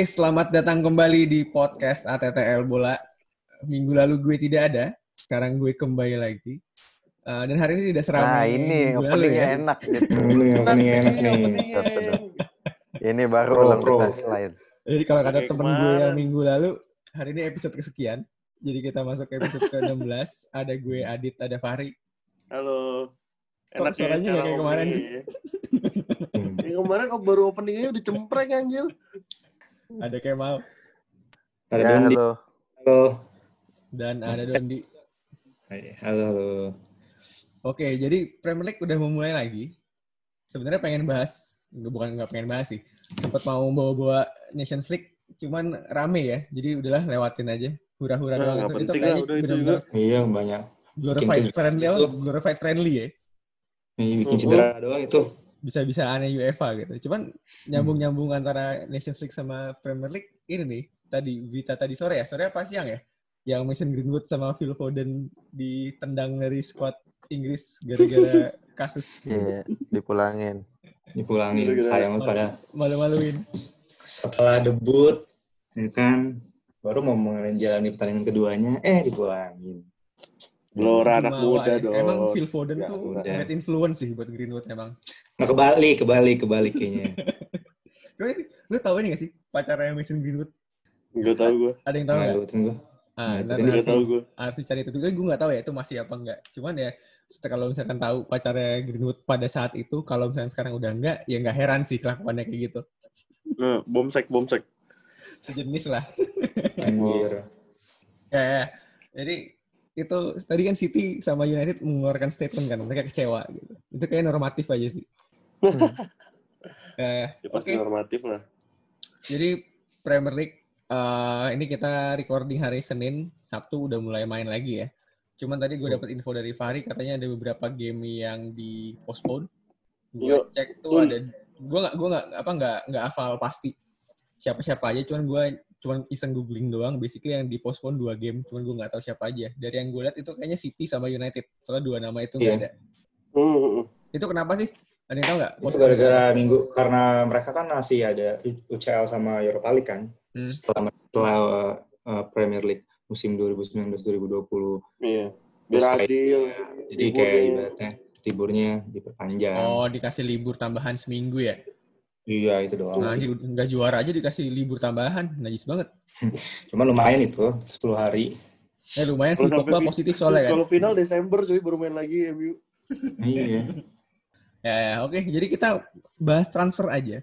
Oke, selamat datang kembali di podcast ATTL Bola. Minggu lalu gue tidak ada, sekarang gue kembali lagi. Uh, dan hari ini tidak seramai Nah ini openingnya ya. enak gitu. Ini openingnya enak nih. Ini baru Pro, ulang pro. kita selain. Jadi kalau kata temen gue yang minggu lalu, hari ini episode kesekian. Jadi kita masuk ke episode ke-16. Ada gue, Adit, ada Fahri. Halo. Kok Enak ya suaranya cara kayak kemarin sih? ya. Yang kemarin oh, baru openingnya udah cempreng anjir. Ada Kemal. Ada Ya Dondi. halo. Halo. Dan ada Dondi. Hai, Halo, halo. Oke, jadi Premier League udah memulai lagi. Sebenarnya pengen bahas, nggak- bukan nggak pengen bahas sih. Sempat mau bawa-bawa Nations League, cuman rame ya. Jadi udahlah lewatin aja. Hura-hura Nah, doang itu. Itu kayaknya bener-bener Iya, banyak. glorified Bikin friendly, glorified friendly ya. Ini bikin Oh, cedera doang itu. Bisa-bisa aneh UEFA gitu. Cuman nyambung-nyambung antara Nations League sama Premier League ini nih. Tadi Vita tadi sore ya, sore apa siang ya? Yang Mason Greenwood sama Phil Foden ditendang dari squad Inggris gara-gara kasus Iya, dipulangin. Dipulangin. Gara-gara- Sayang banget pada malu-maluin. setelah debut, ya kan, baru mau menjalani pertandingan keduanya, eh dipulangin. Gelora anak muda ya. dong. Emang Phil Foden Ya, tuh udah. great influence sih buat Greenwood emang. Nah, kebalik, kebalik, kebalik kayaknya. Cuma ini, lu tahu ini gak sih pacarnya Mason Greenwood? Enggak tahu gue. Ada yang tahu Nah, tunggu. Ah, Enggak harus, tahu gue. harus dicari itu. Gue nggak tahu ya itu masih apa enggak. Cuman ya setelah kalau misalkan tahu pacarnya Greenwood pada saat itu, kalau misalkan sekarang udah enggak, ya nggak heran sih kelakuannya kayak gitu. Nah, bomsek bomsek. Sejenis lah. Anjir. Ya, ya. Jadi itu tadi kan City sama United mengeluarkan statement kan, mereka kecewa gitu. Itu kayak normatif aja sih. Ya, ya. Ya pasti Oke. normatif lah. Jadi Premier League eh, ini kita recording hari Senin, Sabtu udah mulai main lagi ya. Cuman tadi gue dapat info dari Fahri katanya ada beberapa game yang di postpone. Gue Yuk, cek tuh ada gue nggak gue nggak apa nggak nggak hafal pasti siapa-siapa aja cuman gue cuman iseng googling doang basically yang di postpone dua game cuman gue nggak tahu siapa aja dari yang gue lihat itu kayaknya City sama United soalnya dua nama itu nggak Iya. ada hmm. itu kenapa sih ada yang tahu nggak Itu gara-gara minggu, karena mereka kan masih ada UCL sama Europa League kan. Hmm. Setelah, setelah uh, Premier League musim 2019-2020. Iya. Adil. Jadi kayak ibaratnya liburnya diperpanjang. oh dikasih libur tambahan seminggu ya Iya itu doang Nah, sih. nggak juara aja dikasih libur tambahan, najis banget. Cuma lumayan itu 10 hari. Eh lumayan sih, Pogba positif soalnya kan. Kalau final Desember cuy baru main lagi MU. iya. Ya, ya, oke. Jadi kita bahas transfer aja.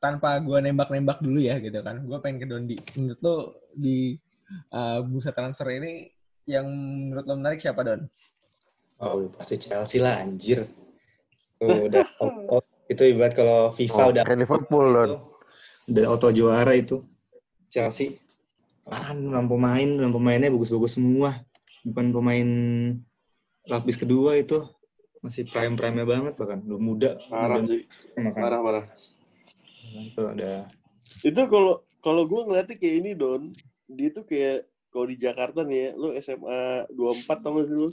Tanpa gua nembak-nembak dulu ya gitu kan. Gua pengen ke Dondi. Menurut lo di uh, bursa transfer ini yang menurut lo menarik siapa Don? Oh pasti Chelsea lah anjir. Tuh, udah auto, itu ibarat kalau FIFA Oh, udah kayak Liverpool, itu, udah auto juara itu. Chelsea. Kan pemain, pemainnya bagus-bagus semua. Bukan pemain lapis kedua itu. Masih prime-prime banget bahkan. Udah muda. Parah Muda sih. makan. Parah parah. Itu ada Itu kalau kalau gue ngeliatnya kayak ini Don, dia tuh kayak kalau di Jakarta nih ya, lu SMA 24 tau gak sih lu?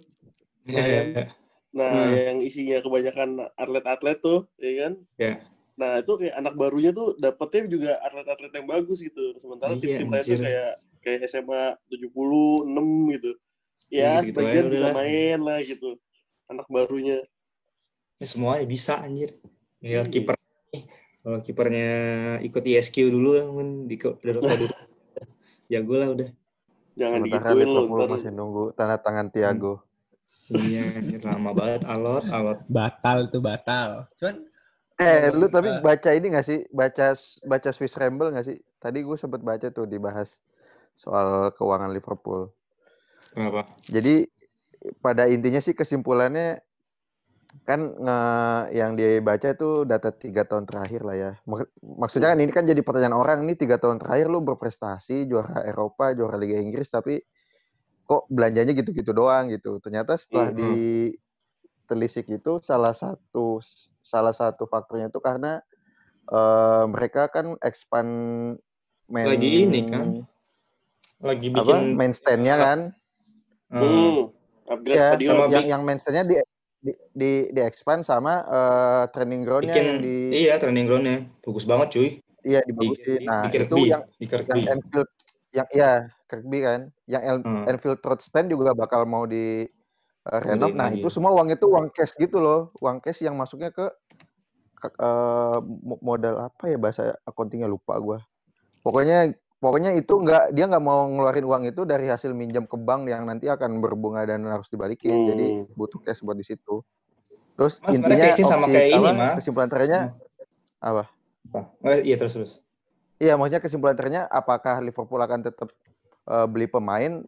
Senayan. Nah, Hmm. yang isinya kebanyakan atlet-atlet tuh, ya kan? Ya. Nah, itu kayak anak barunya tuh dapetnya juga atlet-atlet yang bagus gitu. Sementara Iya, tim-tim lain tuh kayak kayak SMA 76 gitu. Ya, Gitu-gitu sebagian aja bisa udah. main lah gitu. Anak barunya. Ya, semuanya bisa anjir. Ya Iya. kiper kalau kipernya ikut ISQ dulu kan di dulu jago lah udah. Jangan digituin lu. Masih nunggu tanda tangan Thiago. Iya, lama banget alot alot. Batal tuh batal. Cuman Eh, lu tapi kita- baca ini gak sih? Baca baca Swiss Ramble gak sih? Tadi gue sempet baca tuh dibahas soal keuangan Liverpool. Kenapa? Jadi pada intinya sih kesimpulannya kan nge- yang dibaca itu data tiga tahun terakhir lah ya. Mak- Maksudnya kan ini kan jadi pertanyaan orang ini tiga tahun terakhir lu berprestasi juara Eropa, juara Liga Inggris tapi kok belanjanya gitu-gitu doang gitu. Ternyata setelah Mhm. ditelisik itu salah satu salah satu faktornya itu karena eh, mereka kan expand main Lagi ini kan, Lagi apa bikin main stand-nya kan eh, Hmm. Upgrade ya stadion. sama yang big- yang main stand-nya di di di, di expand sama eh, training ground-nya bikin yang di iya training ground-nya bagus banget cuy. iya di, dibagusin. di, Nah, di itu Kirkby, yang di yang. Enfield yang iya Kirkby kan, yang El- Hmm. Enfield Road Stand juga bakal mau di eh, renov. Nah, itu semua uang itu uang cash gitu loh, uang cash yang masuknya ke, ke mo- modal apa ya bahasa accountingnya lupa gua. Pokoknya pokoknya itu nggak dia nggak mau ngeluarin uang itu dari hasil minjam ke bank yang nanti akan berbunga dan harus dibalikin. Jadi Hmm. butuh cash buat di situ. Terus Mas, intinya case-nya sama opsi kayak ini, apa, Mas. kesimpulan terakhirnya apa? Apa? Iya terus terus. Iya, maksudnya kesimpulan terakhirnya apakah Liverpool akan tetap eh, beli pemain?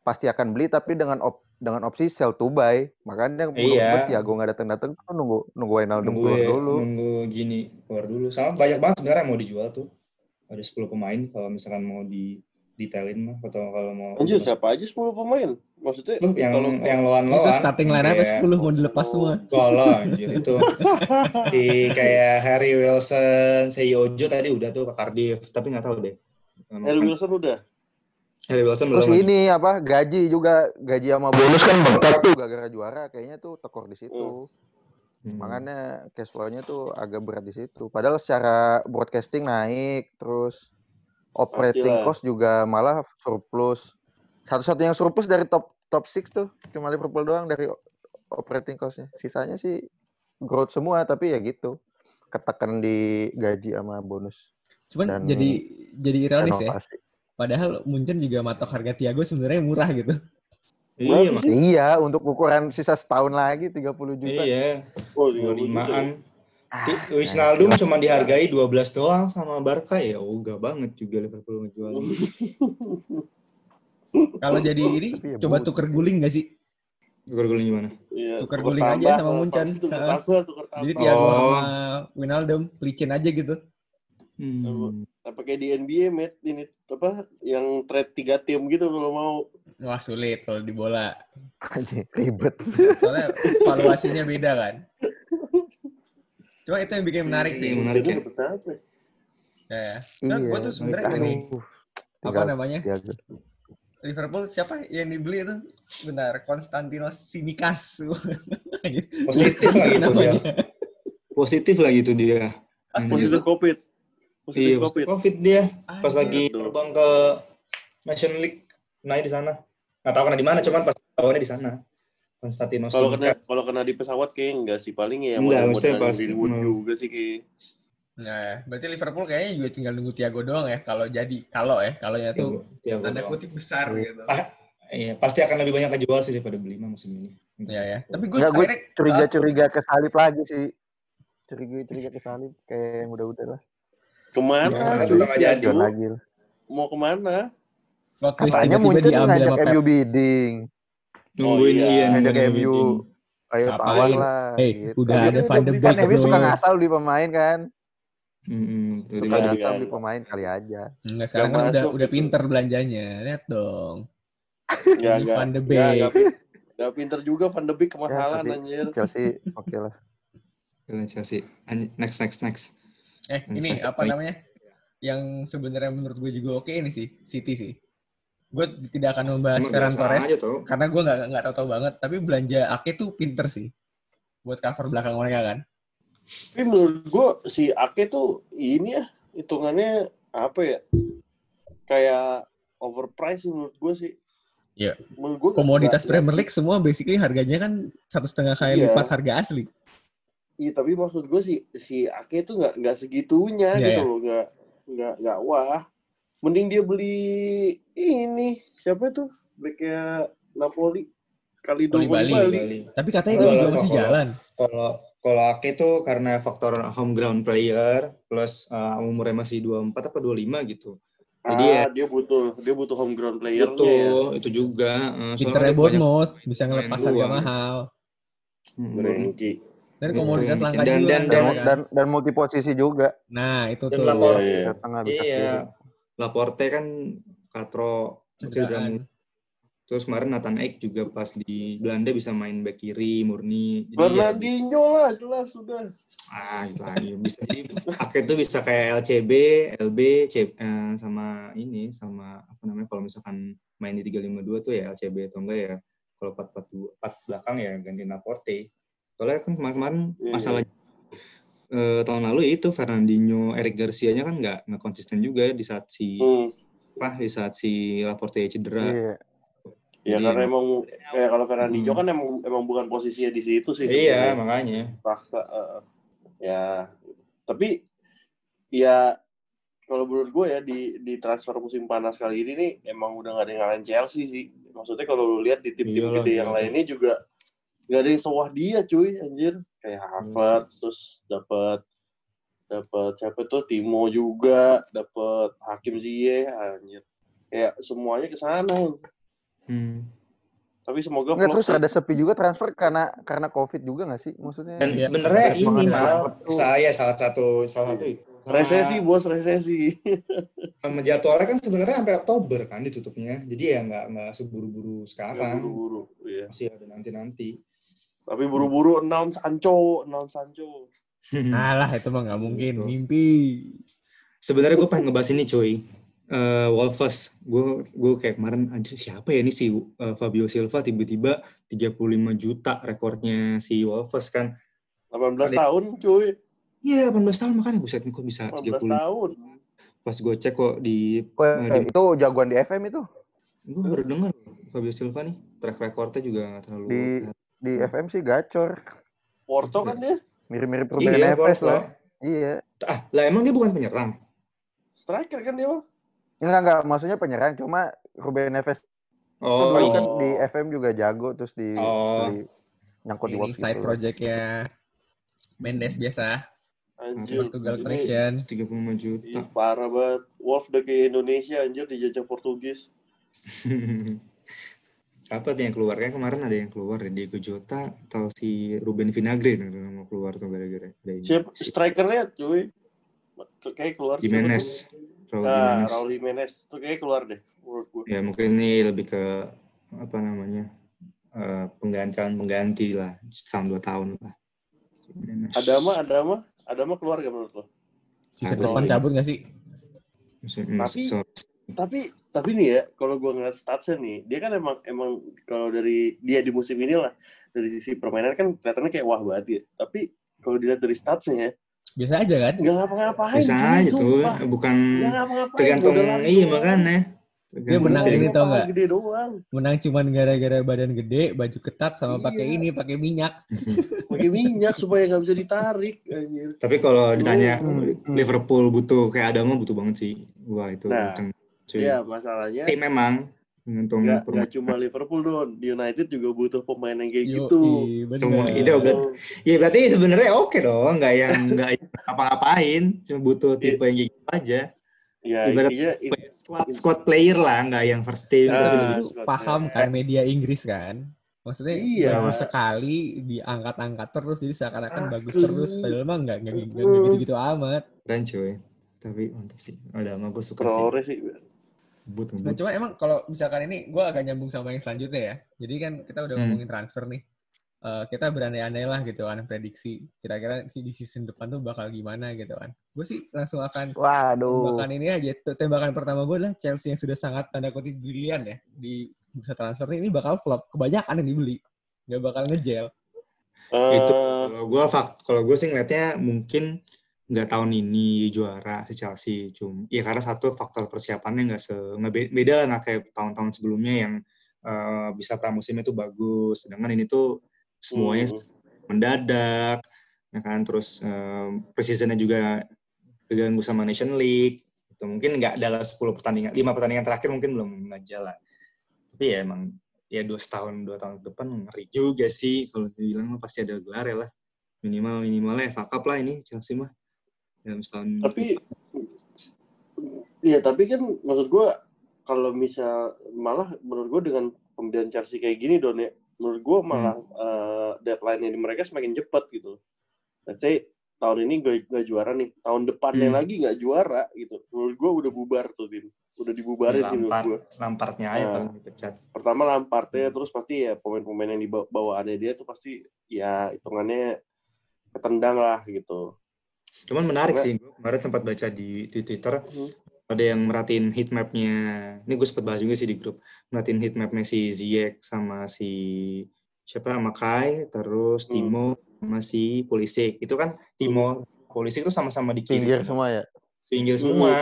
Pasti akan beli, tapi dengan op- dengan opsi sell to buy. Makanya Iya. gue Thiago nggak datang datang tuh nunggu nunggu Wijnaldum Nunggu keluar ya, dulu. nunggu gini keluar dulu. Sama banyak banget sebenarnya mau dijual tuh. Ada 10 pemain kalau misalkan mau di detailin mah atau kalau mau Anjir, siapa aja 10 pemain? Maksudnya yang kalau yang lawan Itu lawan starting line up 10 mau dilepas semua. Kalau anjir itu di kayak Harry Wilson, Seyojo tadi udah tuh ke Cardiff, tapi nggak tahu deh. Harry Wilson udah. Harry Wilson Terus belum lagi. ini apa gaji juga gaji sama bonus kan bengkak tuh gara-gara juara kayaknya tuh tekor di situ. Hmm. Makanya cash flow-nya tuh agak berat di situ. Padahal secara broadcasting naik, terus operating Pastilah. cost juga malah surplus. Satu-satunya yang surplus dari top top 6 tuh cuma Liverpool doang dari operating cost-nya. Sisanya sih growth semua tapi ya gitu. Ketekan di gaji sama bonus Cuman Dan jadi jadi ironis ya. Padahal Munchen juga matok harga Thiago sebenarnya murah gitu. Iya, Mas. Iya, untuk ukuran sisa setahun lagi 30 juta. Iya, Oh, 30 juta. 25-an. Ah, Wijnaldum nah, cuma dihargai 12 doang sama Barca ya ogah banget juga Liverpool ngejual. Kalau jadi ini ya coba bodoh. tuker guling gak sih? Gol-golnya gimana? Iya, Tukar tukar guling aja tambah, sama tambah, tukar tambah. Jadi Thiago Oh. sama Wijnaldum pelicin aja gitu. Hmm. Apa kayak di NBA, Matt, ini apa yang trade tiga tim gitu kalau mau. Wah sulit kalau di bola. anjing, ribet. Soalnya valuasinya beda kan. Cuma itu yang bikin menarik sih. menarik ya. Apa? Ya, ya. Nah, Iya. gue tuh sebenarnya Aduh, ini apa namanya Thiago. Liverpool siapa yang dibeli itu? Benar, Konstantinos Simikas. Positif lagi tuh dia. Positif lagi tuh dia. Positif COVID. Positif Iya, COVID. COVID dia. Pas lagi terbang ke National League naik di sana. Nggak tahu kena di mana, cuman pas tahunya di sana. Konstantinos. Kalau kena kalau kena di pesawat kayak enggak sih paling ya Enggak, modal pasti- juga sih kayak. Nah, berarti Liverpool kayaknya juga tinggal nunggu Thiago doang ya kalau jadi kalau ya kalau ya tuh Thiago tanda doang. kutip besar gitu. Ah, Iya, pasti akan lebih banyak kejual sih daripada beli mah musim ini. Ya ya. Tapi gue gue akhirnya curiga-curiga ke salib lagi sih. Curiga-curiga ke salib kayak yang udah-udah lah. Ke mana? Iya, juga nggak jadi. Lagi. Mau ke mana? Katanya muncul diambil ngajak. MU bidding. Nungguin iya. iya, Ngajak MU. Ayo tawar lah. Eh, gitu. udah Kan ada MU Van de Beek, Kan MU suka ngasal beli pemain kan. Mm-mm, Suka ngasal beli pemain kali aja. Enggak sekarang Nggak kan udah udah gitu. pinter belanjanya. Lihat dong. Enggak. Van de Beek. enggak pinter juga Van de Beek kemahalan tapi- anjir. Chelsea oke lah. Kalian Chelsea. Next, next, next. Eh, Yang ini saya apa namanya? Yang sebenarnya menurut gue juga oke ini sih, City sih. Gue tidak akan membahas Emang Ferran Torres karena gue nggak nggak tahu-tahu banget. Tapi belanja Ake tuh pinter sih buat cover belakang mereka kan. Tapi menurut gua si Ake tuh ini ya hitungannya apa ya? Kayak overpriced sih menurut gua sih. Iya. Menurut gua nggak- Komoditas nggak- Premier League semua basically harganya kan satu setengah kali Iya. lipat harga asli. Iya tapi maksud gue si si Ake tuh nggak nggak segitunya Iya, gitu iya. loh nggak nggak nggak wah mending dia beli ini siapa tuh backnya Napoli kali dua. Bali Bali. Tapi katanya dia juga masih jalan. Kalau kalau Ake tuh karena faktor home ground player plus uh, umurnya masih 24 apa 25 gitu. Jadi ah, ya dia butuh dia butuh home ground playernya itu ya itu juga. Uh, soalnya Pinternya kan Bournemouth bisa ngelepas harga mahal. Hmm, Brengki Dan komoditas langka Dan- juga. dan- kan, Dan, kan? dan dan multi posisi juga. Nah, itu Dan tuh. lapor- Iya, Bisa tengah bisa kiri. Iya, Laporte kan Katro cedera. Terus kemarin Nathan Ake juga pas di Belanda bisa main back kiri, murni. Jadi ya, lah jelas sudah ah, itu lagi. Bisa jadi Ake itu bisa kayak LCB, LB, C, eh, sama ini, sama apa namanya kalau misalkan main di 352 tuh ya LCB atau enggak ya. Kalau 442 4 belakang ya ganti Laporte. Soalnya kan kemarin-kemarin Iya, masalah eh, tahun lalu ya itu Fernandinho, Eric Garcia-nya kan nggak nggak konsisten juga di saat si Hmm. apa di saat si Laporte cedera. Iya. Ya Jadi karena emang- emang kayak kalau Fernandinho Hmm. kan emang emang bukan posisinya di situ sih. Iya, makanya. paksa eh, ya tapi ya kalau menurut gue ya di di transfer musim panas kali ini nih emang udah gak ada yang ngalahin Chelsea sih maksudnya kalau lu lihat di tim-tim Iyalah, gede yang gila. lainnya juga gak ada yang sewah dia cuy anjir kayak Harvard terus dapat dapat siapa tuh Timo juga dapat Hakim Ziyech anjir kayak semuanya ke sana Hmm. tapi semoga Nggak, terus ada sepi juga transfer karena karena covid juga nggak sih maksudnya? Dan Iya. sebenarnya ini tuh. saya salah satu salah satu sama- resesi bos resesi sama jadwalnya kan sebenarnya sampai Oktober kan ditutupnya. Jadi ya nggak nggak seburu-buru Nggak sekarang. buru-buru iya Masih ada nanti-nanti. Tapi buru-buru announce Sancho, announce Sancho. Alah itu mah nggak mungkin, Gitu. mimpi. Sebenarnya gue pengen ngebahas ini cuy. Eh Wolves, gue gue kayak kemarin anjir siapa ya ini si eh, Fabio Silva tiba-tiba 35 juta rekornya si Wolves kan. 18 Ada- tahun, cuy. Iya 18 tahun makanya buset nih kok bisa 18 30. tahun. Pas gue cek kok di, Weh, eh, di itu jagoan di FM itu gue baru denger Fabio Silva nih track recordnya juga nggak terlalu Di- di FM sih gacor. Porto kan dia Mirip-mirip Ruben Iya, Neves Porto. lah. Iya. Ah, lah emang dia bukan penyerang. striker kan dia, Bang. Enggak enggak maksudnya penyerang cuma Ruben Neves itu Oh, dulu ini. kan di FM juga jago terus di, Oh. di- nyangkut di Wolves side gitu. projectnya Mendes biasa. Anjir. Portugal Traction. 35 juta. Ih, parah banget. Wolf udah kayak Indonesia anjir dijajah Portugis. Siapa tuh yang keluar? Kan kemarin ada yang keluar ya, Diego Jota atau si Ruben Vinagre yang mau keluar tuh gara-gara ada ini. Siapa strikernya, cuy? Kayak keluar Jimenez. Raul Nah, Jimenez. Raul Jimenez. Tuh kayak keluar deh menurut gue. Ya mungkin ini lebih ke apa namanya eh, penggantian pengganti lah setahun dua tahun lah. Jimenez. Adama, Adama, Adama keluar gak menurut lo? Ada depan cabut nggak sih? Tapi- Tapi tapi nih ya, kalau gue ngeliat statsnya nih, dia kan emang emang kalau dari dia di musim ini lah dari sisi permainan kan kelihatannya kayak wah banget ya. Tapi kalau dilihat dari statsnya ya, Biasa aja kan? nggak ngapa-ngapain. bisa cuy, aja tuh, sumpah. bukan tergantung iya doang. makanya. Dia menang ini tau nggak? Gede doang. Menang cuman gara-gara badan gede, baju ketat sama pakai Iya. ini, pakai minyak. Pakai minyak supaya nggak bisa ditarik. Anjir. Tapi kalau ditanya Hmm, hmm. Liverpool butuh kayak Adama butuh banget sih. Wah itu Nah, kenceng. Cuy. Iya masalahnya Tim memang nggak permainan. cuma Liverpool don, di United juga butuh pemain yang kayak Yoi, gitu. bener. Semua itu berarti ya berarti sebenarnya oke dong, nggak yang nggak apa-apain, cuma butuh tipe yang kayak gitu aja. Ya Ibarat- intinya in- Squad squad player lah, nggak yang first team. Ah, Tapi gitu. paham player. kan media Inggris kan? Maksudnya Iya. bagus sekali diangkat-angkat terus jadi seakan-akan bagus terus padahal mah nggak nggak nggak- nggak gitu-gitu amat. Keren cuy. Tapi mantap sih. Ada sama gue suka sih. Traore sih. But, Nah, but. cuma emang kalau misalkan ini gue agak nyambung sama yang selanjutnya ya. Jadi kan kita udah Hmm. ngomongin transfer nih. Eh, kita berandai-andai lah gitu kan prediksi kira-kira sih di season depan tuh bakal gimana gitu kan. Gue sih langsung akan Waduh. tembakan ini aja. Tuh, Tembakan pertama gue adalah Chelsea yang sudah sangat tanda kutip brilian ya di bursa transfer ini bakal flop. Kebanyakan yang dibeli. Nggak bakal ngejel. Itu Eh, kalau gue fakt, kalau gue sih ngeliatnya mungkin nggak tahun ini juara si Chelsea cuma ya karena satu faktor persiapannya nggak se beda lah nggak kayak tahun-tahun sebelumnya yang eh, bisa pramusimnya tuh bagus sedangkan ini tuh semuanya Hmm. mendadak ya kan terus eh, preseasonnya juga terganggu sama Nation League itu mungkin nggak dalam 10 pertandingan lima pertandingan terakhir mungkin belum jalan tapi ya emang ya dua tahun dua tahun ke depan ngeri juga sih kalau dibilang pasti ada gelar ya lah. Minimal minimalnya FA Cup lah ini Chelsea mah dalam setahun tapi Iya, tapi kan maksud gue kalau misal malah menurut gue dengan pembelian Chelsea kayak gini Don ya, menurut gue malah eh, deadline-nya di mereka semakin cepat gitu. Let's say tahun ini gak, gak juara nih, tahun depannya Hmm. lagi gak juara gitu. Menurut gue udah bubar tuh tim, udah dibubarin Lampard, gue. Lampardnya aja Nah. paling dipecat Pertama Lampardnya, Hmm. terus pasti ya pemain-pemain yang di baw- bawaannya dia tuh pasti ya hitungannya ketendang lah gitu. Cuman menarik sih gue kemarin sempat baca di, di Twitter Hmm. ada yang merhatiin heat map-nya ini gue sempat bahas juga sih di grup merhatiin heat map-nya si Ziyech sama si siapa sama Kai terus Hmm. Timo sama si Pulisic itu kan Timo polisi itu sama-sama di kiri Pinggir semua. semua ya. Pinggir semua.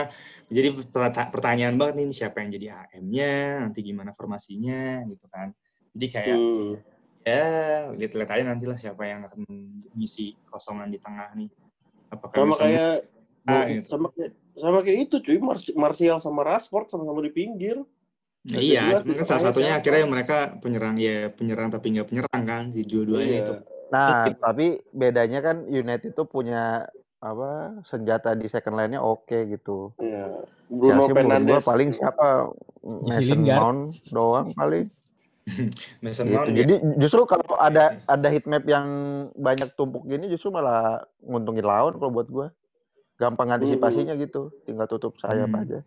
Jadi perta- pertanyaan banget nih siapa yang jadi AM-nya, nanti gimana formasinya gitu kan. Jadi kayak Hmm. ya lihat-lihat aja nanti lah siapa yang akan mengisi kosongan di tengah nih. Apakah Sama kayak Ah, gitu. sama kayak sama kayak itu cuy, Martial sama Rashford sama-sama di pinggir. Nah, iya, cuman kan di salah satunya siapa. akhirnya mereka penyerang ya penyerang tapi nggak penyerang kan si dua-duanya Iya. itu. Nah, tapi bedanya kan United itu punya apa senjata di second line-nya oke gitu. Iya. Chelsea Bruno menurut Fernandes. paling siapa Mason. Mount doang paling. Mason Gitu. Mount ya. Jadi justru kalau ada sih. ada heat map yang banyak tumpuk gini justru malah nguntungin lawan kalau buat gua. Gampang antisipasinya gitu, tinggal tutup sayap Hmm. aja.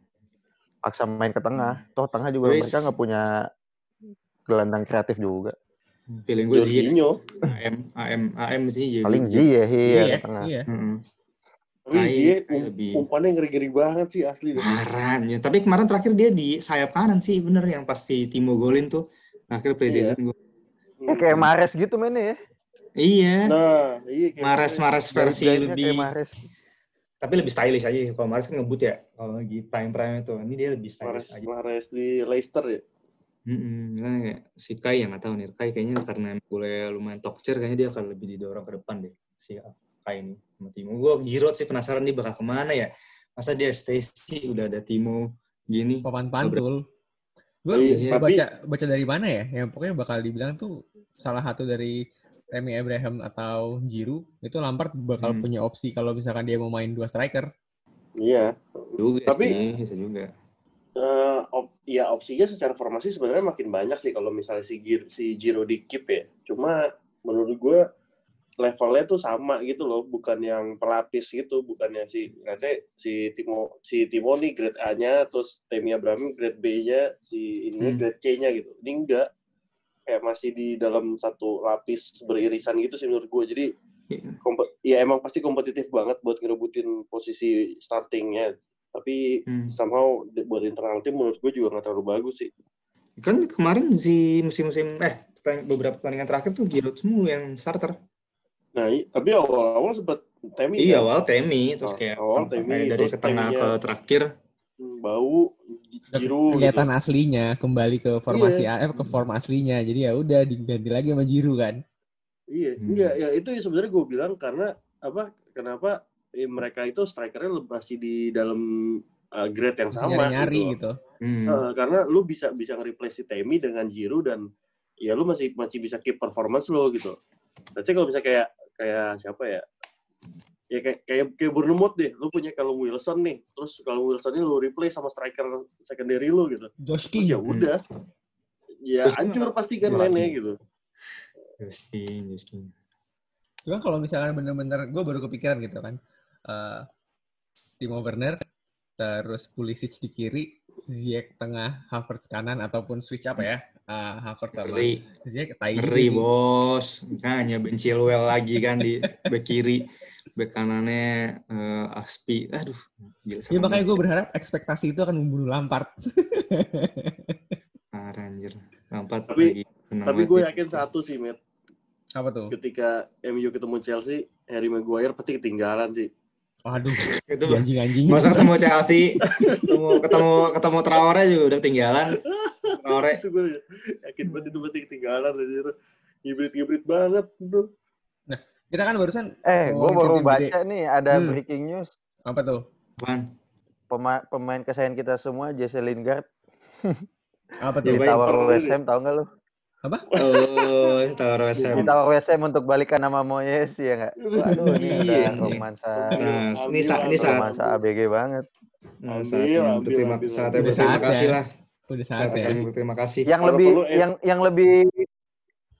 Paksa main ke tengah. Toh tengah juga Wis. mereka nggak punya gelandang kreatif juga. feeling gue sih Jorginho. AM AM AM sih jadi Paling Ziyech iya Iya, ke tengah. iya. Tapi Kai um- lebih- umpannya ngeri-ngeri banget sih asli. deh. Parah, ya. Tapi kemarin terakhir dia di sayap kanan sih, bener yang pasti Timo golin tuh. Akhir preseason gue. Eh, kayak Mares gitu mainnya ya. Iya. Nah, iya kayak Mares Mares versi lebih, kayak Mahrez. tapi lebih stylish aja. Kalau Mares kan ngebut ya, kalau lagi prime prime itu. Ini dia lebih Mares, stylish aja. Mares di Leicester ya. Kan kayak si Kai yang nggak tahu nih. Kai kayaknya karena boleh lumayan talk kayaknya dia akan lebih didorong ke depan deh si Kai ini sama Timo. Gue Giroud sih penasaran dia bakal ke mana ya. Masa dia stay sih udah ada Timo gini. Papan pantul. Gue Iya, baca tapi- baca dari mana ya? Yang pokoknya bakal dibilang tuh salah satu dari Tammy Abraham atau Giroud itu Lampard bakal Hmm. punya opsi kalau misalkan dia mau main dua striker. Iya. Juga Tapi- sih, bisa juga. Eh, op- ya opsinya secara formasi sebenarnya makin banyak sih kalau misalnya si Gir, si Giro di keep ya. Cuma menurut gue levelnya tuh sama gitu loh, bukan yang pelapis gitu, bukannya si let's say, si Timo si Timo nih grade A-nya, terus Temi Abraham grade B-nya, si ini Hmm. grade C-nya gitu. Ini enggak kayak masih di dalam satu lapis beririsan gitu sih menurut gue. Jadi Iya. kompe- ya emang pasti kompetitif banget buat ngerebutin posisi startingnya. Tapi Hmm. somehow buat internal tim menurut gue juga nggak terlalu bagus sih. Kan kemarin si musim-musim eh beberapa pertandingan terakhir tuh Giroud semua yang starter. Nah, tapi awal-awal sempat Temi Iya kan, awal Temi terus Oh, kayak awal Temi, dari terus ke tengah ke terakhir. hmm, bau Giroud Kelihatan gitu. aslinya kembali ke formasi Iya. A- eh, ke form aslinya. Jadi ya udah diganti lagi sama Giroud kan. Iya, Hmm. enggak ya itu sebenarnya gue bilang karena apa? Kenapa eh, mereka itu strikernya masih di dalam uh, grade yang sama nyari-nyari gitu. gitu. Hmm. Eh, karena lu bisa bisa nge-replace si Temi dengan Giroud dan ya lu masih masih bisa keep performance lo gitu. Tapi kalau bisa kayak kayak siapa ya? Ya kayak kayak kayak Bournemouth deh. Lu punya kalau Wilson nih, terus kalau Wilson ini lu replace sama striker secondary lu gitu. Josh King. ya udah. Ya Terus hancur pasti kan mainnya King. gitu. Justin, Justin. Cuma kalau misalkan bener-bener gue baru kepikiran gitu kan. eh Timo Werner, terus Pulisic di kiri, Ziyech tengah, Havertz kanan ataupun switch apa ya? Eh, Havertz sama Ngeri, ngeri bos. Makanya Ben Chilwell lagi kan di back kiri. Back kanannya eh, Aspi. Aduh, gila. Ya makanya gue berharap ekspektasi itu akan membunuh Lampard. Parah anjir. Lampard Tapi- lagi Tapi gue ya. yakin satu sih, Matt. apa tuh? Ketika MU ketemu Chelsea, Harry Maguire pasti ketinggalan sih. Waduh, Itu anjing-anjing. masa ketemu Chelsea, ketemu ketemu ketemu Traore juga udah ketinggalan. Traore itu gue yakin banget itu pasti ketinggalan. anjir. Hibrid-hibrid banget itu. Kita kan barusan Eh, gue baru tim gede. baca nih ada Hmm. breaking news. Apa tuh? apaan? Pema- pemain kesayangan kita semua, Jesse Lingard Apa tuh? ditawar West Ham, tau nggak lu? Oh, Traore West Ham. Ditawar West Ham untuk balikan nama Moyes ya nggak? Waduh, ini Iya, udah ini. romansa, Nah, ini sa- ini Ambil, saat romansa ABG banget. Nah, Ambil, saatnya ambil, berterima ambil, saatnya ambil. berterima Saatnya. kasih lah. Udah saat Saatnya ya. berterima kasih. Yang Kalau lebih perlu, eh. yang yang lebih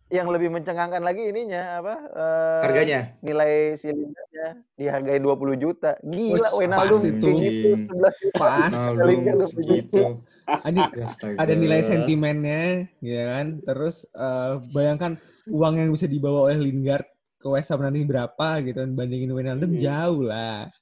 yang lebih mencengangkan lagi ininya apa? eh, Harganya. Nilai si Lingardnya dihargai 20 juta. Gila, Wijnaldum pas itu. gitu 11 juta. Pas. Lingard 20 juta. segitu. Ada, Astaga. ada nilai sentimennya, ya kan? Terus eh, bayangkan uang yang bisa dibawa oleh Lingard ke West Ham nanti berapa gitu kan bandingin Wijnaldum Hmm. jauh lah.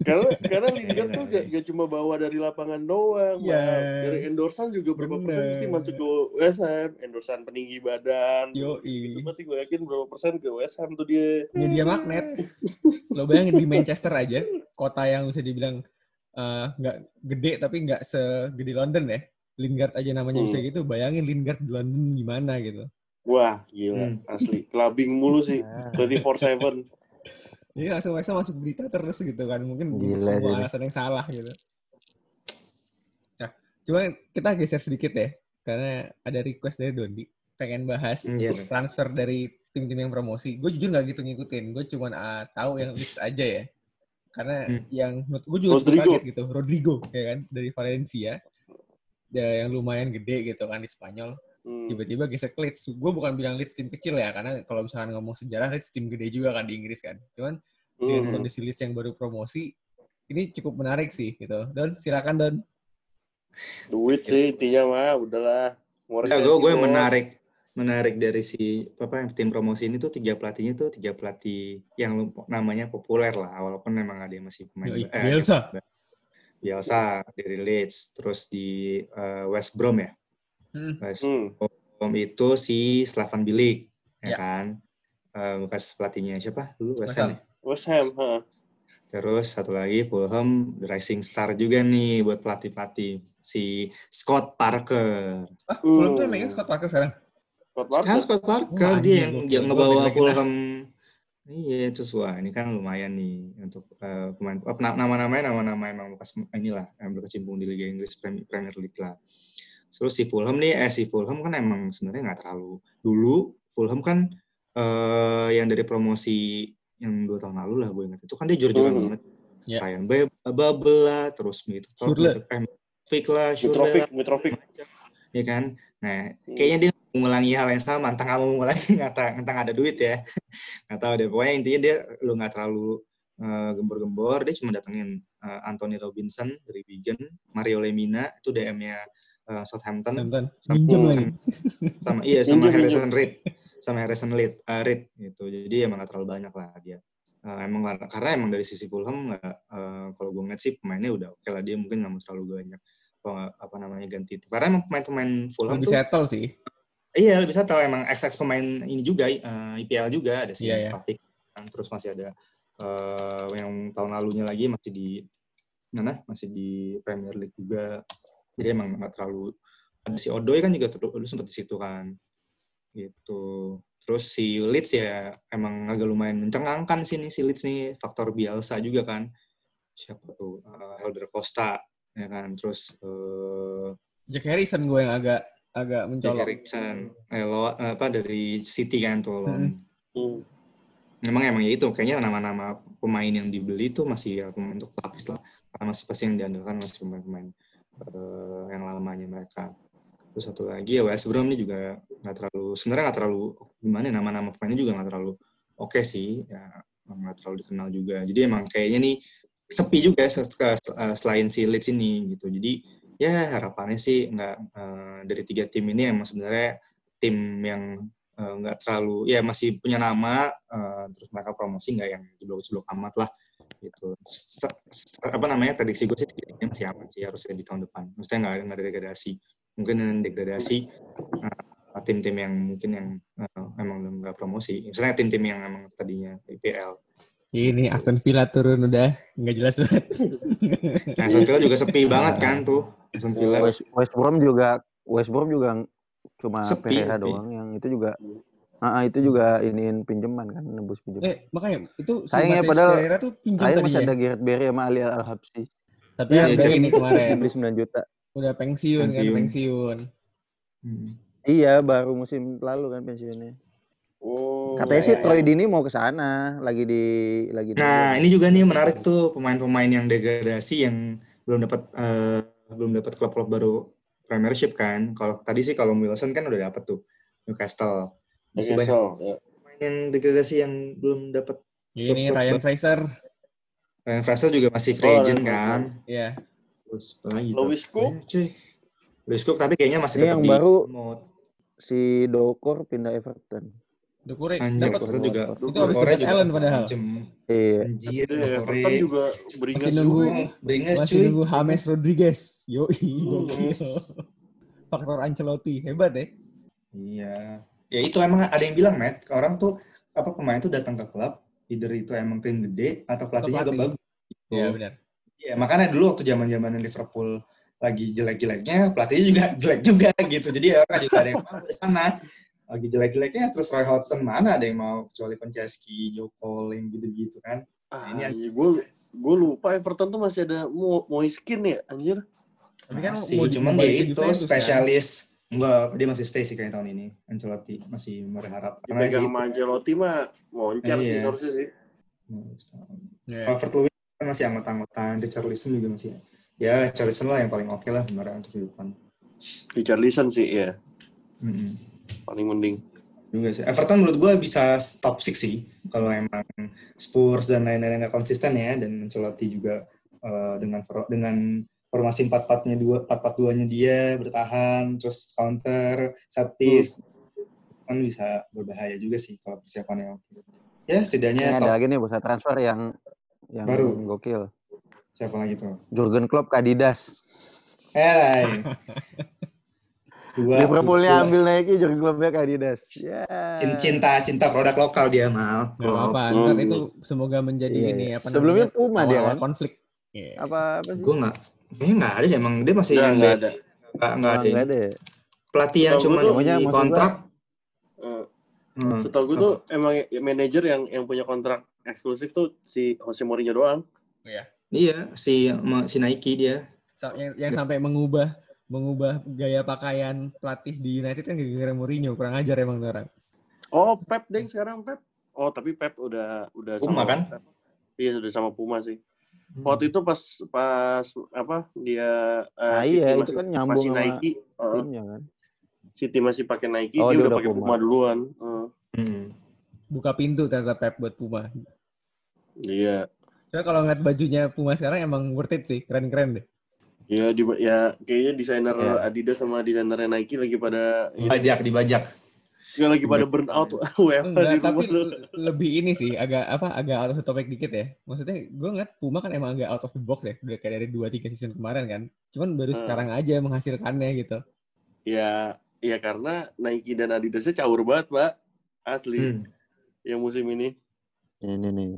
Karena karena Lingard tuh gak, gak cuma bawa dari lapangan doang. Mal. dari endorsan juga berapa persen Bener. pasti masuk ke West Ham, endorsan peninggi badan. Itu Yoi. pasti gue yakin berapa persen ke West Ham tuh dia. Media magnet. Lo bayangin di Manchester aja, kota yang bisa dibilang eh, nggak gede tapi nggak segede London ya. Lingard aja namanya bisa Hmm. gitu. Bayangin Lingard di London gimana gitu. Wah, gila, Hmm. asli. Clubbing mulu sih, Ah. 24/7. Jadi langsung Ham masuk berita terus gitu kan. Mungkin Gila semua sih. alasan yang salah gitu. Nah, cuma kita geser sedikit ya. Karena ada request dari Dondi. Pengen bahas Iya. transfer dari tim-tim yang promosi. Gue jujur nggak gitu ngikutin. Gue cuma ah, tahu yang list aja ya. Karena Hmm. yang menurut gue juga cukup Rodrigo. kaget gitu. Rodrigo, ya kan? Dari Valencia. Ya, yang lumayan gede gitu kan di Spanyol. Hmm. Tiba-tiba geser ke Leeds. Gue bukan bilang Leeds tim kecil ya. Karena kalau misalkan ngomong sejarah, Leeds tim gede juga kan di Inggris kan. Cuman dengan Hmm. kondisi Leeds yang baru promosi, ini cukup menarik sih gitu. Don, silakan Don. Duit sih intinya mah, udahlah. Ya, gue gue menarik menarik dari si apa yang tim promosi ini tuh tiga pelatihnya tuh tiga pelatih yang namanya populer lah walaupun memang ada yang masih pemain Yoi, eh, Bielsa. Bielsa dari Leeds terus di eh, West Brom ya Hmm. West Hmm. Itu si Slavan Bilic Ya. ya kan Eh, bekas pelatihnya siapa dulu West West Ham ya? West Ham, ha. Terus satu lagi Fulham Rising Star juga nih buat pelatih-pelatih si Scott Parker. Ah, Fulham tuh emangnya Scott Parker sekarang? Scott Sekarang Parker. Scott Parker Wah, dia anjing, yang, Gua ngebawa Fulham. Iya, terus wah ini kan lumayan nih untuk eh, pemain oh, na- nama-namanya nama-nama emang bekas inilah yang berkecimpung di Liga Inggris Premier League lah. Terus si Fulham nih, eh si Fulham kan emang sebenarnya nggak terlalu dulu Fulham kan eh yang dari promosi yang dua tahun lalu lah gue ingat itu kan dia jor-joran Hmm. banget. Ya. Ryan Be- Babel lah, terus gitu. Schürrle. Eh, Mitrovic lah, Mitrovic, Mitrovic. macam. ya kan nah Hmm. kayaknya dia mengulangi hal yang sama entah nggak mau mengulangi nggak tahu entah ada duit ya nggak tahu deh pokoknya intinya dia lu nggak terlalu eh, gembor-gembor dia cuma datengin eh, Anthony Robinson dari Wigan Mario Lemina itu DM-nya eh, Southampton. Nonton. Sama- lagi. sama iya sama Minjem, Harrison Reed. Sama Harrison Reed, eh, Reed gitu. Jadi emang nggak terlalu banyak lah dia. Eh, emang karena, emang dari sisi Fulham nggak eh, kalau gue ngeliat sih pemainnya udah oke lah. Dia mungkin nggak mau terlalu banyak apa, apa namanya ganti karena emang pemain-pemain Fulham Lebih tuh settle sih. Iya lebih settle. Emang XX pemain ini juga eh, IPL juga ada si iya. Mustafiq kan, terus masih ada eh, yang tahun lalunya lagi masih di mana? Masih di Premier League juga jadi emang nggak terlalu ada si Odoi kan juga dulu sempat di situ kan gitu terus si Leeds ya emang agak lumayan mencengangkan sini si Leeds nih faktor Bielsa juga kan siapa tuh Eh, Helder Costa ya kan terus eh, Jack Harrison gue yang agak agak Jack mencolok. Erickson, eh, lo, apa dari City kan tuh. Mm-mm. Hmm. Memang emang ya itu kayaknya nama-nama pemain yang dibeli tuh masih ya pemain untuk lapis lah. Karena masih pasti yang diandalkan masih pemain-pemain eh, yang lamanya mereka. Terus satu lagi ya West Brom ini juga nggak terlalu sebenarnya nggak terlalu gimana ya, nama-nama pemainnya juga nggak terlalu oke sih ya nggak terlalu dikenal juga. Jadi emang kayaknya nih sepi juga ya eh, selain si Leeds ini gitu. Jadi ya harapannya sih nggak eh, dari tiga tim ini emang sebenarnya tim yang nggak terlalu ya masih punya nama eh, terus mereka promosi nggak yang jeblok-jeblok amat lah gitu. Se- se- apa namanya prediksi gue sih ini masih aman sih harusnya di tahun depan. Maksudnya nggak nggak ada degradasi. Mungkin yang degradasi eh, tim-tim yang mungkin yang eh, emang nggak promosi. Misalnya tim-tim yang emang tadinya IPL Ini Aston Villa turun udah nggak jelas banget. nah Aston Villa juga sepi banget kan tuh. Aston Villa. West, West Brom juga West Brom juga cuma Sepi, Pereira sepi. doang yang itu juga Ah, itu juga iniin pinjaman kan nebus pinjaman. eh makanya itu Sayangnya padahal- Pereira tuh pinjam Saya tadi masih ya. ada Gareth Barry sama Ali Al Habsi. Tapi Iya, yang jadi- ini kemarin Beli 9 juta. udah pensiun, kan Pensiun. pensiun. Hmm. Iya, baru musim lalu kan pensiunnya. Oh. Katanya sih iya, Troy Dini mau ke sana, lagi di lagi di Nah, ini juga nih menarik tuh pemain-pemain yang degradasi yang belum dapat eh, belum dapat klub-klub baru Premiership kan. Kalau tadi sih kalau Wilson kan udah dapat tuh Newcastle. Masih banyak ya. pemain yang degradasi yang belum dapat. Ini Ryan Fraser. Ryan Fraser juga masih free Oh, agent kan. Iya. Terus lagi? Lewis Cook. Cuy. Lewis Cook tapi kayaknya masih tetap yang di baru promote. si Dokor pindah Everton. Anjir, dapat juga. Itu habis dapet Allen padahal. Iya. Anjir, Iya. Everton juga beringas Masih nunggu. Beringas Masih cuy. nunggu James Rodriguez. Yoi, gokil. Faktor Ancelotti. Hebat ya. Iya. Ya itu emang ada yang bilang, Matt, orang tuh apa pemain tuh datang ke klub, either itu emang tim gede atau pelatihnya pelatih. agak bagus. Gitu. Iya benar. Iya, makanya dulu waktu zaman-zaman Liverpool lagi jelek-jeleknya, pelatihnya juga jelek juga gitu. Jadi orang juga ada yang mau di sana. Lagi jelek-jeleknya, terus Roy Hodgson mana ada yang mau kecuali Konceski, Joe Cole, yang gitu-gitu kan. Ah, Ini ini gue gue lupa Everton tuh masih ada Mo Moiskin ya anjir. Tapi kan Masih, mau cuman dia itu kan? spesialis. Enggak, dia masih stay sih kayak tahun ini. Ancelotti masih berharap. Karena Dipegang sih sama Ancelotti mah moncar sih Iya. seharusnya sih. Iya. Calvert Lewin masih anggota-anggota, Richarlison juga masih. Ya, Richarlison lah yang paling oke lah sebenarnya untuk di depan. Richarlison sih ya Mm-mm. paling mending. juga sih. Everton menurut gue bisa top 6 sih kalau emang Spurs dan lain-lain nggak konsisten ya dan Ancelotti juga eh, dengan dengan formasi 4-4-nya dua 4-4-2-nya dia bertahan terus counter set piece kan bisa berbahaya juga sih kalau persiapannya oke. Ya Ini setidaknya ada top lagi nih bursa transfer yang yang Baru. gokil. siapa lagi tuh? Jurgen Klopp ke Adidas. Eh, dua Liverpoolnya dua. ambil Nike, Jurgen Kloppnya ke Adidas. Ya. Cin- cinta cinta produk lokal dia mal. Gak apa-apa. Oh. Ntar itu semoga menjadi Iya. ini apa Sebelumnya Puma dia kan? konflik. Iya. Apa apa sih? Gue nggak, kayaknya nggak ada deh emang dia masih Nggak, ada. Nggak nggak ada. nggak ada. Pelatih yang cuma di kontrak. Eh, Hmm. Setahu gue tuh emang manajer yang yang punya kontrak eksklusif tuh si Jose Mourinho doang. Iya, si si Nike dia. Sa- Yang, yang sampai mengubah mengubah gaya pakaian pelatih di United kan gara-gara Mourinho kurang ajar emang tuh orang. Oh, Pep deh sekarang Pep. Oh, tapi Pep udah udah Puma, sama kan? Iya, sudah sama Puma sih. Waktu itu pas pas apa dia eh, Nah, City iya, itu masih- kan nyambung masih sama Nike. eh, Timnya kan. City masih pakai Nike, Oh, dia dia udah udah pakai Puma. Puma duluan. Eh, Hmm. Buka pintu ternyata Pep buat Puma. iya. Soalnya kalau ngeliat bajunya Puma sekarang emang worth it sih, keren-keren deh. Iya, di, ya kayaknya desainer Iya. Adidas sama desainernya Nike lagi pada Dibajak, dibajak. Nggak lagi pada burn out di tapi rumah. l- lebih ini sih agak apa agak out of the topic dikit ya. Maksudnya gue ngeliat Puma kan emang agak out of the box ya, udah kayak dari 2 3 season kemarin kan. Cuman baru Hmm. sekarang aja menghasilkannya gitu. Ya, ya karena Nike dan Adidasnya caur banget, Pak. Asli. Hmm. Yang musim ini. Ini nih.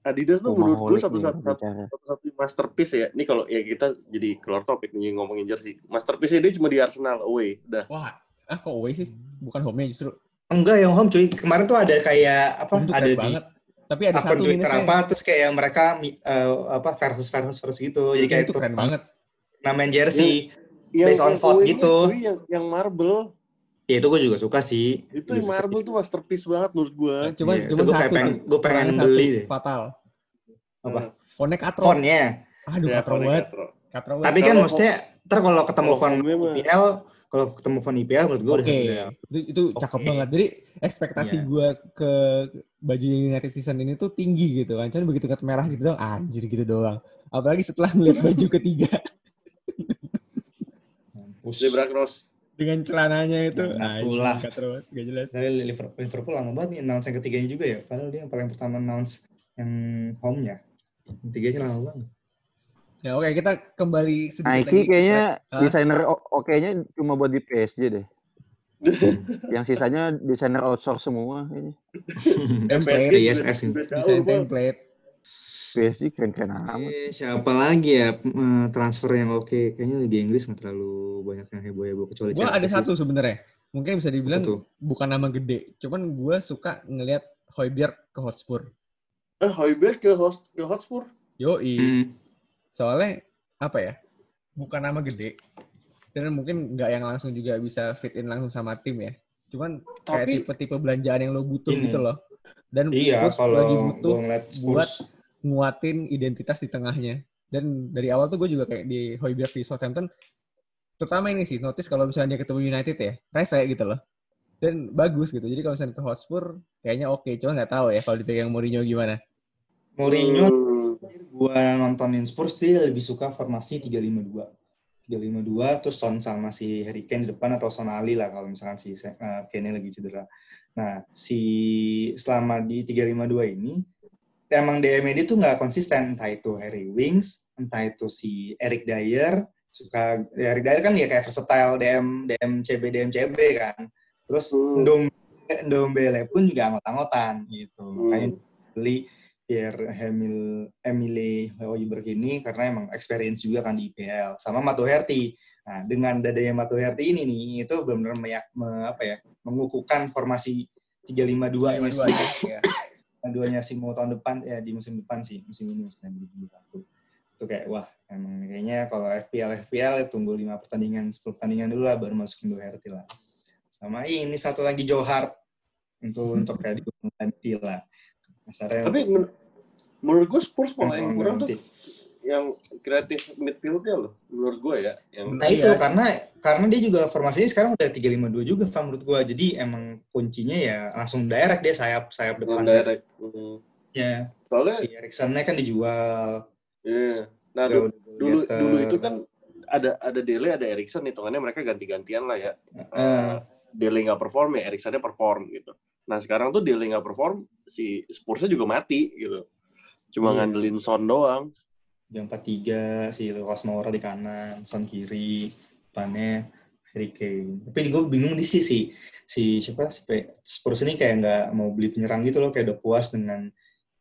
Adidas tuh menurut gue satu satu satu satu masterpiece ya. Ini kalau ya kita jadi keluar topik nih ngomongin jersey. Masterpiece dia cuma di Arsenal away. Udah. Wah, ah kok away sih? Bukan home-nya justru. Enggak yang home cuy. Kemarin tuh ada kayak apa? Ada di banget. Tapi ada akun satu Twitter minusnya. apa terus kayak mereka mi- eh, apa versus versus versus gitu. Jadi kayak itu keren banget. Namain jersey. Yang Based on yang vote away-nya gitu. itu yang yang marble. Ya itu gue juga suka sih. Itu yang suka. marble tuh masterpiece banget menurut gue. Cuman itu cuman gua kayak satu. pengen- gua pengen beli satu, deh. Fatal. Apa? Fontnya katro. Fontnya. Aduh, Ya, katro banget. Katro. Katro Tapi kan maksudnya ntar kalau ketemu font mah- IPL, kalau ketemu font IPL menurut gue Oke, udah itu, itu cakep Oke. banget. Jadi ekspektasi Iya. gue ke baju United season ini tuh tinggi gitu kan. Cuman begitu ngeliat merah gitu doang, anjir gitu doang. Apalagi setelah ngeliat baju ketiga. Zebra Cross. dengan celananya itu, Nah, itulah. gak jelas. Dari Liverpool, Liverpool lama banget nih announce yang ketiganya juga ya. Padahal dia yang paling pertama announce yang home-nya. Yang tiganya lama banget. Ya oke, kita kembali sedikit Nike lagi. kayaknya Hah? desainer oke-nya cuma buat di PSG deh. Yang sisanya desainer outsource semua kayaknya. Template, ISS ini. juga desain template. PSG keren-keren amat. Eh, siapa lagi ya eh, transfer yang oke? Kayaknya Liga Inggris nggak terlalu banyak yang heboh-heboh kecuali Gue ada satu sebenarnya. Mungkin bisa dibilang tuh? bukan nama gede, cuman gue suka ngelihat Højbjerg ke Hotspur. Eh, Højbjerg ke host ke Hotspur. Yoi. Hmm. Soalnya apa ya? Bukan nama gede. Dan mungkin nggak yang langsung juga bisa fit in langsung sama tim ya. Cuman kayak Tapi tipe-tipe belanjaan yang lo butuh Ini. gitu loh. Dan Iya, kalau lagi butuh buat nguatin identitas di tengahnya. Dan dari awal tuh gue juga kayak di Højbjerg di Southampton, terutama ini sih, notice kalau misalnya dia ketemu United ya, rese gitu loh. Dan bagus gitu. Jadi kalau misalnya ke Hotspur, kayaknya oke. Cuma nggak tahu ya kalau dipegang Mourinho gimana. Mourinho Hmm. gua nontonin Spurs dia lebih suka formasi 3-5-2. 352 terus Son sama si Harry Kane di depan atau Son Ali lah kalau misalkan si uh, Kane lagi cedera. Nah, si selama di 352 ini emang DM ini tuh nggak konsisten entah itu Harry Wings, entah itu si Eric Dyer, suka ya Eric Dyer kan ya kayak versatile DM DM CB DM CB kan. Terus Hmm. Ndombele, pun juga anggot-anggotan gitu. Hmm. Kayak beli Pierre Emil Emile Hoiberg ini karena emang experience juga kan di IPL sama Mato Herty. Nah, dengan dadanya Mato Herty ini nih itu benar-benar meyak, me- apa ya, mengukuhkan formasi 352 nya sih. ya. Duanya Simo tahun depan ya di musim depan sih, musim ini musim 2021. Itu kayak wah, emang kayaknya kalau FPL FPL ya tunggu 5 pertandingan, 10 pertandingan dulu lah baru masukin Doherty lah. Sama ini satu lagi Joe Hart untuk untuk kayak diganti lah. Kasarnya Tapi untuk- men- menurut gue Spurs malah yang kurang tuh yang kreatif midfieldnya loh. Menurut gue ya. Yang Nah Iya. itu karena karena dia juga formasinya sekarang udah 352 juga Fam, menurut gua. Jadi emang kuncinya ya langsung direct dia sayap sayap depan. direct. Hmm. Ya, Soalnya si Erikson-nya kan dijual. Iya. Nah, du- dulu getter. dulu itu kan ada ada Dele, ada Erikson hitungannya mereka ganti-gantian lah ya. Eh, Dele nggak perform ya Erikson-nya perform gitu. Nah, sekarang tuh Dele nggak perform, si Spurs-nya juga mati gitu. Cuma Iya. ngandelin Son doang. jam 43 si Lucas Moura di kanan, Son kiri, depannya Harry Kane. Tapi gue bingung di sisi si siapa si Spurs ini kayak nggak mau beli penyerang gitu loh, kayak udah puas dengan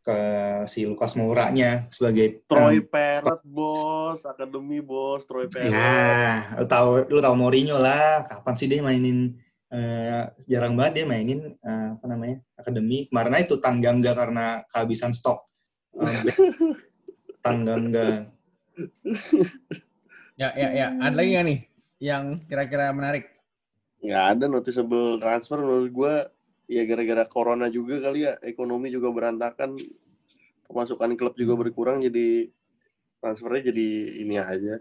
ke si Lucas Moura-nya sebagai Troy um, Parrott bos, akademi bos, Troy Parrott. Ya, lu tahu lu tahu Mourinho lah. Kapan sih dia mainin eh, jarang banget dia mainin eh, apa namanya? akademi. Kemarin itu Tangga karena kehabisan stok. Tangga Ya, ya, ya. Ada lagi nggak nih yang kira-kira menarik? nggak ada noticeable transfer menurut gue ya gara-gara corona juga kali ya ekonomi juga berantakan. Pemasukan klub juga berkurang jadi transfernya jadi ini aja.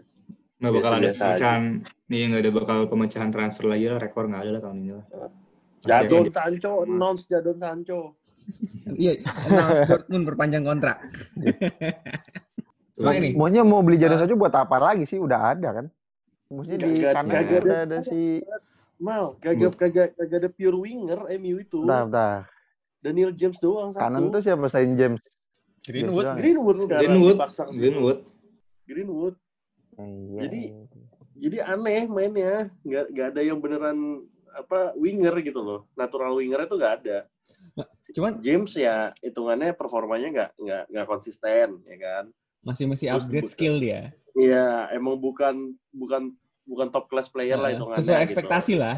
Nggak bakal ada aja. pemecahan. nih nggak ada bakal pemecahan transfer lagi lah. Rekor nggak ada lah tahun ini lah. Pasti Jadon Sancho announce Jadon Sancho Iya, announce Dortmund perpanjang kontrak. Cuma ini, Maunya mau beli Jadon saja buat apa lagi sih? Udah ada kan? Maksudnya di kanan udah ada ada si mal kagak kagak kagak ada pure winger MU itu Bentar, bentar. Daniel James doang satu Kanan tuh siapa selain James? Greenwood. James ya? Greenwood sekarang Greenwood. Greenwood Greenwood Iya. Jadi- jadi aneh mainnya nggak nggak ada yang beneran apa winger gitu loh natural winger itu nggak ada Cuman James ya hitungannya performanya nggak nggak nggak konsisten ya kan masih masih Terus upgrade bukan- skill dia. Iya emang bukan bukan bukan top class player lah Nah, hitungannya sesuai gitu. ekspektasi lah.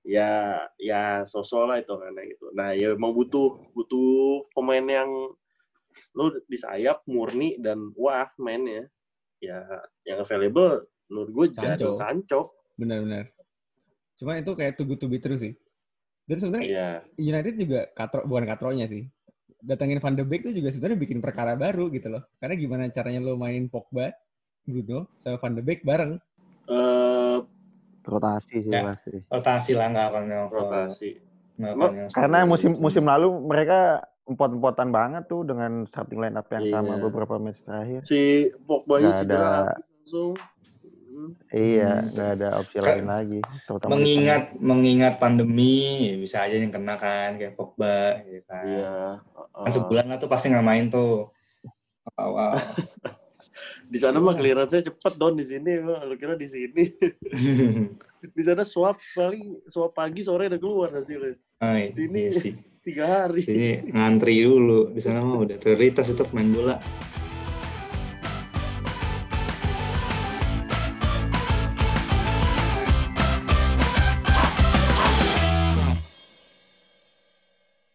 ya ya sosok lah hitungannya gitu nah ya emang butuh butuh pemain yang lu di sayap murni dan wah mainnya ya yang available menurut gue Sancho. Jadon Sancho Benar-benar. Cuma itu kayak tugu tubi terus sih. Dan sebenarnya Iya. United juga katro bukan katronya sih. Datangin Van de Beek tuh juga sebenarnya bikin perkara baru gitu loh. Karena gimana caranya lo mainin Pogba, Bruno, sama Van de Beek bareng. Eh, rotasi sih Ya. pasti. rotasi lah nggak akan rotasi. nggak Emang- akan yang Karena musim musim lalu mereka empot-empotan banget tuh dengan starting line up yang sama Iya. beberapa match terakhir. Si Pogba-nya Nggak cedera ada- langsung. Iya, Hmm. nggak ada opsi Ka- lain lagi. Terutama di mengingat mengingat pandemi ya bisa aja yang kena kan kayak Pogba gitu kan. Iya. Kan Uh, sebulan lah tuh pasti nggak main tuh. Awal. di sana mah clearance-nya cepet don di sini lu kira di sini di sana swab paling swab pagi sore udah keluar hasilnya oh, iya, Sini. iya sih. tiga hari Sini ngantri dulu. Di sana mah udah prioritas itu main bola.